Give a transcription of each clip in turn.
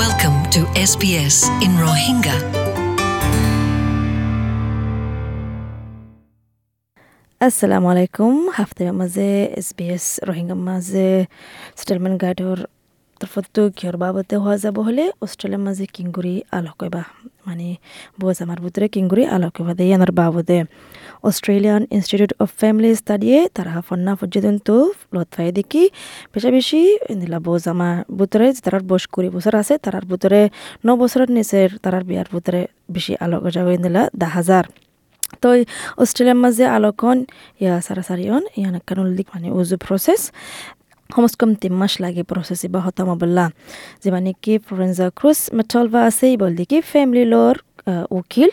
Welcome to SBS in Rohingya. assalamu alaikum haftaga maze sbs Rohingya মাঝে settlement গাইডর তরফতো কিয়র বাবতে হওয়া যাব হলে অস্ট্রেলিয়ার মাঝে কিংগুরি আলো কইবা মানে বোঝ আমার ভিতরে কিংগুরি আলো কইবা দেই আনার বাবদে অস্ট্রেলিয়ান ইনস্টিটিউট অফ ফ্যামিলি স্টাডিয়ে তারা ফন্না পর্যন্ত লতফাই দেখি বেশা বেশি নিলা বোঝ আমার ভিতরে তারার বয়স কুড়ি বছর আছে তারার ভিতরে ন বছরের নিচের তারার বিয়ার ভিতরে বেশি আলো গজা হয়ে নিলা দা হাজার তো অস্ট্রেলিয়ার মাঝে আলোকন ইয়া সারাসারিয়ন ইয়ান কানুলিক মানে উজু প্রসেস সমাজ কম তিনমাস লাগে প্ৰচেছ বা হতাম বল্লা যিমানে কি ফৰেঞ্জা ক্ৰুজ মেথল বা আছে বল দেখি ফেমিলি লৰ উকিল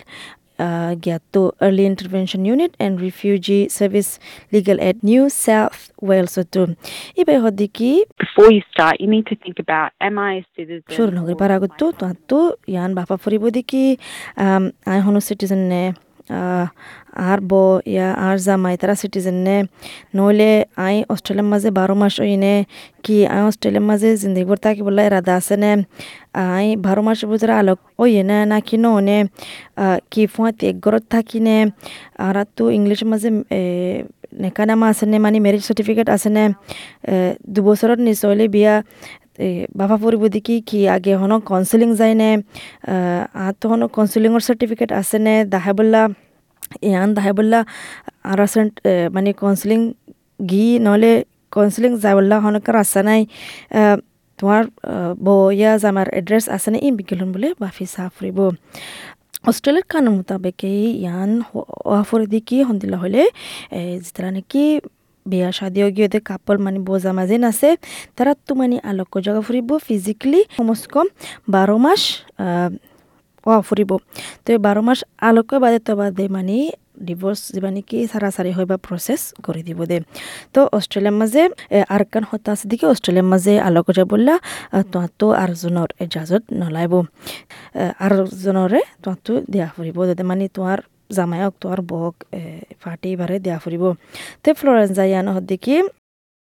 জ্ঞাত early intervention unit and refugee service legal at New South ৱেলছতো এইবাৰ হত দেখি নগৰীৰ পৰা আগতো তাততো ইয়ান বাপা ফুৰিব দেখি আইহনো চিটিজেনে আর ব ইয়া আর জামাই তারা সিটিজেন নে নইলে আই অস্ট্রেলিয়ার মাঝে বারো মাস ওইনে কি আই অস্ট্রেলিয়ার মাঝে জিন্দগি ভর থাকি বলে এরাদা আছে নে আই বারো মাস বুঝরা আলোক ওই না না কি নে কি ফুয়াতে এক ঘরত থাকি নে আর তো ইংলিশের মাঝে নেকানামা আছে নে মানে মেরিজ সার্টিফিকেট আছে নে দুবছৰত নিচলে বিয়া বাবা ফুৰিব দেখি কি আগে হন কাউন্সিলিং যায় নে আতো হন কাউন্সিলিঙৰ চাৰ্টিফিকেট আছে নে দাহেবল্লা ইয়ান দাহেবল্লা আর মানে কাউন্সিলিং গি নহ'লে কাউন্সিলিং যাবল্লা হনকার আছে নাই তোমাৰ বয়া জামাৰ এড্ৰেছ আছে নে ইন বিকেলন বোলে বাফি চাহ ফুৰিব। অস্ট্রেলিয়ার কানুন মোতাবেক এই ইয়ান ওয়াফর দিকে হন্দিলা হলে যেটা নাকি বিয়া শাদি গিয়ে কাপল মানে বোঝা মাঝে নাছে তারা তো মানে আলোক জায়গা ফুরিব ফিজিক্যালি কমস কম বারো মাস ও ফুরিব তো বারো মাস আলোক বাদে তো বাদে মানে ডিভোর্স যা নাকি সারাসারি হয় বা প্রসেস করে দিব দে। তো অস্ট্রেলিয়ার মাঝে এ, আর কান হতা আছে দিকে অস্ট্রেলিয়ার মাঝে আলোক যা বললা তো আর জনের এজাজত নলাইব। আর জনরে তো দিয়া ফুরিব যাতে মানে তোমার জামায়ক তোমার বক ফাটি বারে দিয়া ফুরিব তে ফ্লোরেন্স যাইয়ানো হদ্দিকি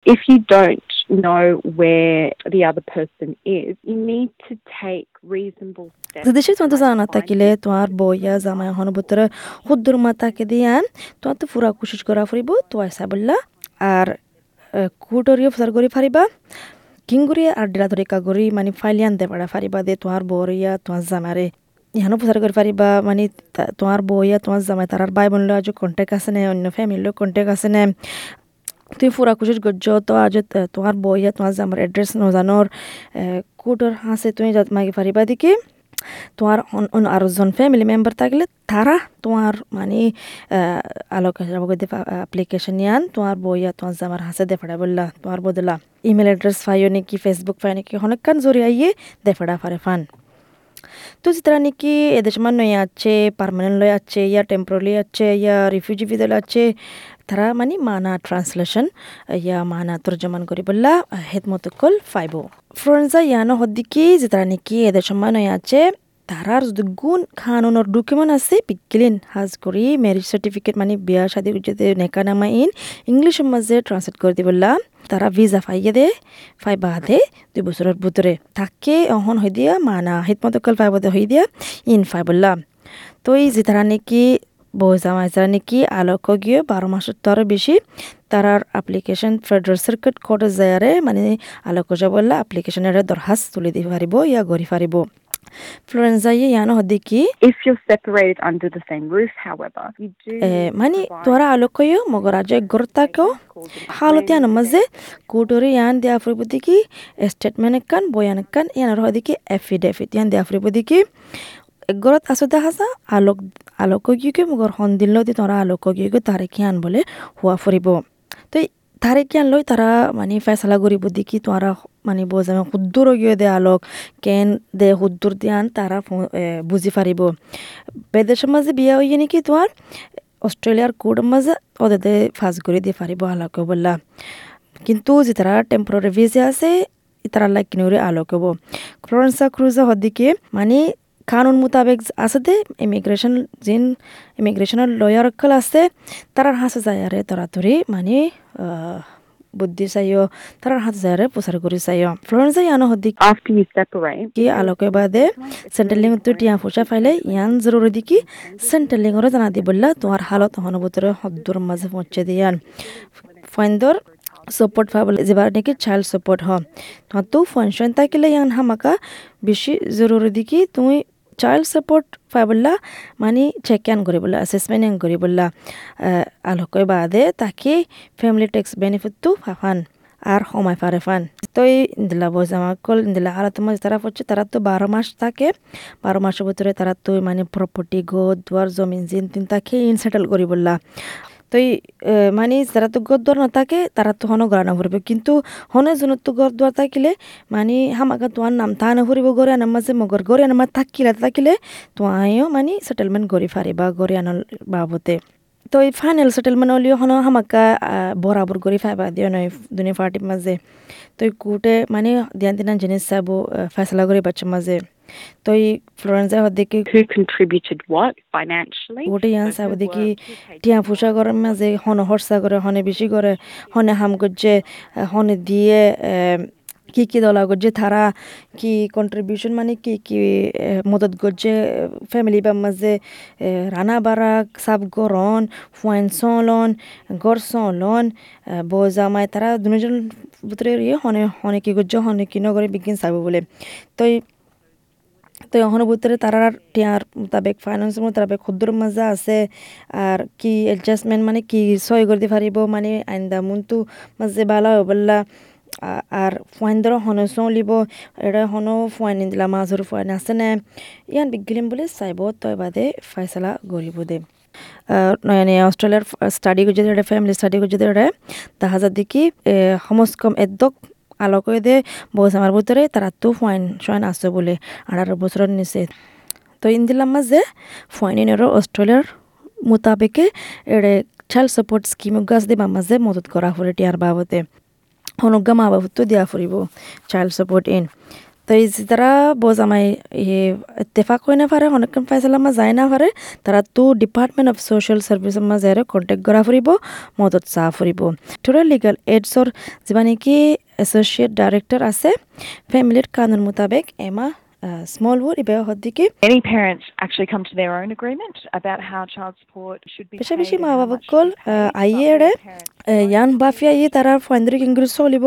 If you don't know where the other person is, you need to take reasonable steps. দেশে তোমার তো জানা থাকিলে তোমার বইয়া জামাই হন ভিতরে হুদ্দুর মাতাকে দিয়ান তোমার তো ফুরা কোশিশ করা ফুরিব তো আইসা বললা আর কুটরিও ফসার করি ফারিবা কিংগুরি আর ডিলা ধরে কাগরি মানে ফাইলিয়ান দে পারা ফারিবা দে তোমার বরিয়া তোমার জামারে ইহানো প্রচার করে পারিবা মানে তা- তোমার বইয়া তোমার জামাই তারার ভাই বোন আজ কন্টেক্ট আছে নে অন্য ফ্যামিলির কন্টেক্ট আছে নে তুই ফুরা কুচিস গজ্জ তো আজ তোমার বইয়া তোমার জামার এড্রেস নজানোর কুটোর হাসে তুমি মাগি পারিবা দিকে তোমার অন- অন্য আরও জন ফ্যামিলি মেম্বার থাকলে তারা তোমার মানে আলোক অ্যাপ্লিকেশন ইয়ান তোমার বইয়া তোমার জামার হাসে দেফাড়া বললা তোমার বদলা ইমেল অ্যাড্রেস ফাইও নাকি ফেসবুক ফাই নাকি অনেকক্ষণ জরিয়া দেফাড়া ফারে ফান তো যেটা নাকি এদেশ মান নয় আছে পার্মানেন্ট লয় আছে ইয়া টেম্পোরারি আছে ইয়া রিফিউজি ভিদল আছে তারা মানে মানা ট্রান্সলেশন ইয়া মানা তর্জমান করি বললা হেদমতকল মতো কল ফাইব ফ্রেন্সা ইয়ানো হদ্দিকি যেটা নাকি এদেশ মান নয় আছে তারার যদি গুণ খানুনের ডকুমেন্ট আছে পিকলিন হাজ করি ম্যারেজ সার্টিফিকেট মানে বিয়া, শাদি যদি নেকা নামা ইন ইংলিশের মাঝে ট্রান্সলেট করে দিবলা তারা ভিজা ফাইয়ে দে ফাই বাদে দুই বছরের ভিতরে। থাকে অহন হই দিয়া, মানা হিতমতো কল ফাই বাদে হই দিয়া, ইন ফাই বললা তো এই যে তারা নাকি বইজা মাইজারা নাকি আলোক গিয়ে বারো মাসের তরে বেশি তারার অ্যাপ্লিকেশন ফেডারেল সার্কিট কোর্টে যায়ারে মানে আলোক বললা অ্যাপ্লিকেশনের দরখাস্ত তুলে দিব পারিব, ইয়া গড়ি পারিব। Florenza'yı yani oradaki... If you're separated under the same roof, however, you do... E, mani tuara alokoyu mogoraje gurtako halot yana mazze kuturi yan de afribudiki statement ekkan boyanakkan yana rohadiki affidavit yan de afribudiki গৰত আছো দেখাছা আলোক আলোকগীকে মগৰ সন্দিল্লদি তৰা আলোকগীক তাৰে কিয়ান বোলে হোৱা ফুৰিব তই তারে কিয়ান লই তারা মানে ফেসলা করিব দিকি তোরা মানে বোঝামে সুদ্দুর গিয়ে দে আলোক, কেন দে সুদ্দুর দিয়ান তারা বুঝি পারিব বেদেশের মাঝে বিয়া হইয়ে নাকি তোমার অস্ট্রেলিয়ার কোর্টের মাঝে ওদের দে ফাঁস করে দিয়ে পারিব আলোকে বললা কিন্তু যে তারা টেম্পোরারি ভিসা আছে তারা লাইক কিনে আলোক হব। ফ্লোরেন্সা ক্রুজা হদিকে মানে কানুন মোতাবেক আছে দে ইমিগ্রেশন যিন ইমিগ্রেশনের লয়ার আছে তারার হাসে যায় আরে তরাতরি মানে বুদ্ধি চাইও তার হাত যারে প্রচার করি চাইও। ফ্লোরেন্স ইয়ানো separate, কি আলোকে বাদে সেন্ট্রেলিং তো টিয়া ফুসা ফাইলে ইয়ান জরুরি দিকি সেন্ট্রেলিং ওরা জানা দি বললা তোমার হালত হনবতরে হদ্দুর মাঝে পৌঁছে দিয়ান ফাইন্দর সাপোর্ট পাবল যেবার নাকি চাইল্ড সাপোর্ট হ। তো ফাংশন থাকিলে ইয়ান হামাকা বেশি জরুরি দিকি তুমি চাইল্ড সাপোর্ট পাবলা মানে চেক বললা অ্যাসেসমেন্ট ইয়ান করি বললা আলোকে বাদে তাকে ফ্যামিলি ট্যাক্স বেনিফিট তো ফাফান আর সময় পারে ফান তো এই ইন্দিলা বস আমার কল, ইন্দিলা হালাত মাঝে তারা হচ্ছে তারা তো বারো মাস থাকে, বারো মাসের ভিতরে তারা তো মানে প্রপার্টি গোদ দুয়ার, জমিন, জিন তিন তাকে ইনসেটেল করি বললা তো মানে যারা তো গর না নাথাকে তারা তো হনো গড়া নভরবে কিন্তু হনে জনত তো গর দুয়ার থাকিলে মানে হামাকা তোমার নাম তা নভরিব গড়ে আনার মাঝে মগর গড়ে আনার থাকিলে থাকিলে তোমায়ও মানে সেটেলমেন্ট গড়ি ফারে বা গড়ে আনার বাবতে। তো এই ফাইনেল সেটেলমেন্ট হলিও হনো হামাকা বরাবর করে ফাইবা দিও নয় দুনিয়া পার্টির মাঝে তো কুটে মানে দিয়ান দিনান জিনিস চাব ফেসলা করে বাচ্চার মাঝে তো এই ফ্লোরেন্সা হদ্দিকে who contributed what financially? গোটে ইয়ান চাব দেখি টিয়া ফুসা করার মাঝে হনে হর্ষা করে হনে বেশি করে হনে হাম করছে হনে দিয়ে কি কি দলা করছে তারা কি কন্ট্রিবিউশন মানে কি কি মদত করছে ফ্যামিলি বা মাঝে রানা বারা সাব গরন ফুয়াইন সলন গর সলন বজামাই তারা দুজন ভিতরে ইয়ে হনে হনে কি করছে হনে কি নগরে বিজ্ঞান চাব বলে। তো তো এখন ভিতরে তারার টিয়ার মোতাবেক ফাইন্যান্সের মোতাবেক ক্ষুদ্র মাজা আছে, আর কি এডজাস্টমেন্ট মানে কি সই করতে পারিব মানে আইন আইন্দা মনটো মাঝে বালা বললা আর ফাইন্দর হন চলিব এটা হনো ফাইন দিলা মাজৰ ফাইন আছে নে? ইয়ান বিজ্ঞান বুলি চাইব, তই বাদে ফাইসলা গরিব দে। নয়নে অস্ট্রেলিয়ার স্টাডি করছে এটা ফ্যামিলি স্টাডি করছে এটা দেখা যায় দেখি সমস্কম এদ্যক আলোকয়ে দে বস আমার ভিতরে তারা তো ফাইন সয়ন আছে বলে আঠারো বছরের নিচে। তো ইন্দিলাম মাঝে ফাইনেরও অস্ট্রেলিয়ার মোতাবেকে এড়ে চাইল্ড সাপোর্ট স্কিম গাছ দিবা মাঝে মদত করা ফুরে টিয়ার বাবদে অনুজ্ঞা মা বাবুতো দিয়া ফুৰিব চাইল্ড ছাপৰ্ট ইন তো তারা বোঝ আমায় ইয়ে ইত্তেফাক হয়ে না পারে অনেকক্ষণ ফাইসলা মা যায় না পারে তারা তো ডিপার্টমেন্ট অফ সোশ্যাল সার্ভিস মা যায় কন্টেক্ট করা ফুরিব মদত চাহ ফুরিব টোটাল লিগাল এইডসর যিমান নেকি এছ'চিয়েট ডাইৰেক্টৰ আছে ফেমিলিৰ কানুন মোতাবেক এমা স্মলউড ইবে হদ্দিকে Many parents actually come to their own agreement about how child support should be বেশি paid বেশি and মা how বাবা much কল should be paid, but আইয়েৰে all parents ইয়ান বাফিয়া ইয়ে তারা ফাইন্দরে কিংগুরি চলিব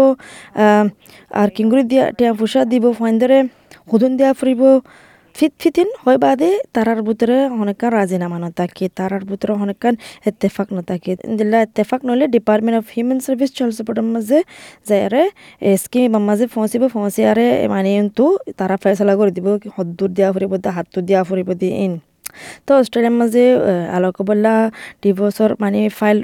আর কিংগুরি দিয়া টিয়া ফুসা দিব ফাইন্দরে হুদুন দিয়া ফুরিব ফিট ফিতিন হয় বাদে তারার ভিতরে অনেকখান রাজিনামা নথাকে তারার ভিতরে অনেকখান এত্তেফাক নথাকে দিল্লা এত্তেফাক নহলে Department of Human Service Child সাপোর্টের মাঝে যায়ারে স্কিম মাঝে ফসিব ফসিয়ারে মানে কিন্তু তারা ফেসলা করে দিব, হদ্দুর দিয়া ফুরিব দা হাতটো দিয়া ফুরিব দি ইন। তো অস্ট্রেলিয়ার মাঝে আলোক বললা ডিভোর্সর মানে ফাইল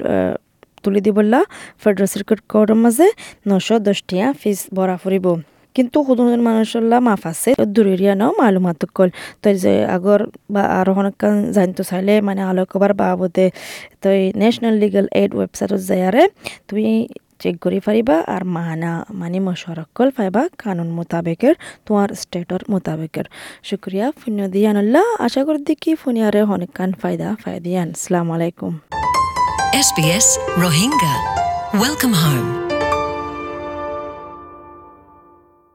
তুলি দি বললা ফেডারেল সার্কিট কোর্টের মাঝে নশো দশটিয়া ফিস ভরা ফুরিব। কিন্তু সদন মানুষল্লা মাফ আছে। দূরেরিয়া ন মালুমাত কল। তো যে আগর বা আরও অনেকক্ষণ জানতে চাইলে মানে আলোকবার বাবদে তো ন্যাশনাল লিগাল এইড ওয়েবসাইটত যায়ারে তুমি চেক কৰি পাৰিবা আৰু মাহানা মানে মশৱৰাকল পাইবা কানুন মোতাবেকের তোমার স্টেটর মোতাবেকের শুক্রিয়া ফুন্য দিয়ান আল্লাহ আশা করি দেখি ফুনিয়ারে অনেকখান ফায়দা ফায়দিয়ান আসসালামু আলাইকুম। SBS Rohingya. Welcome home.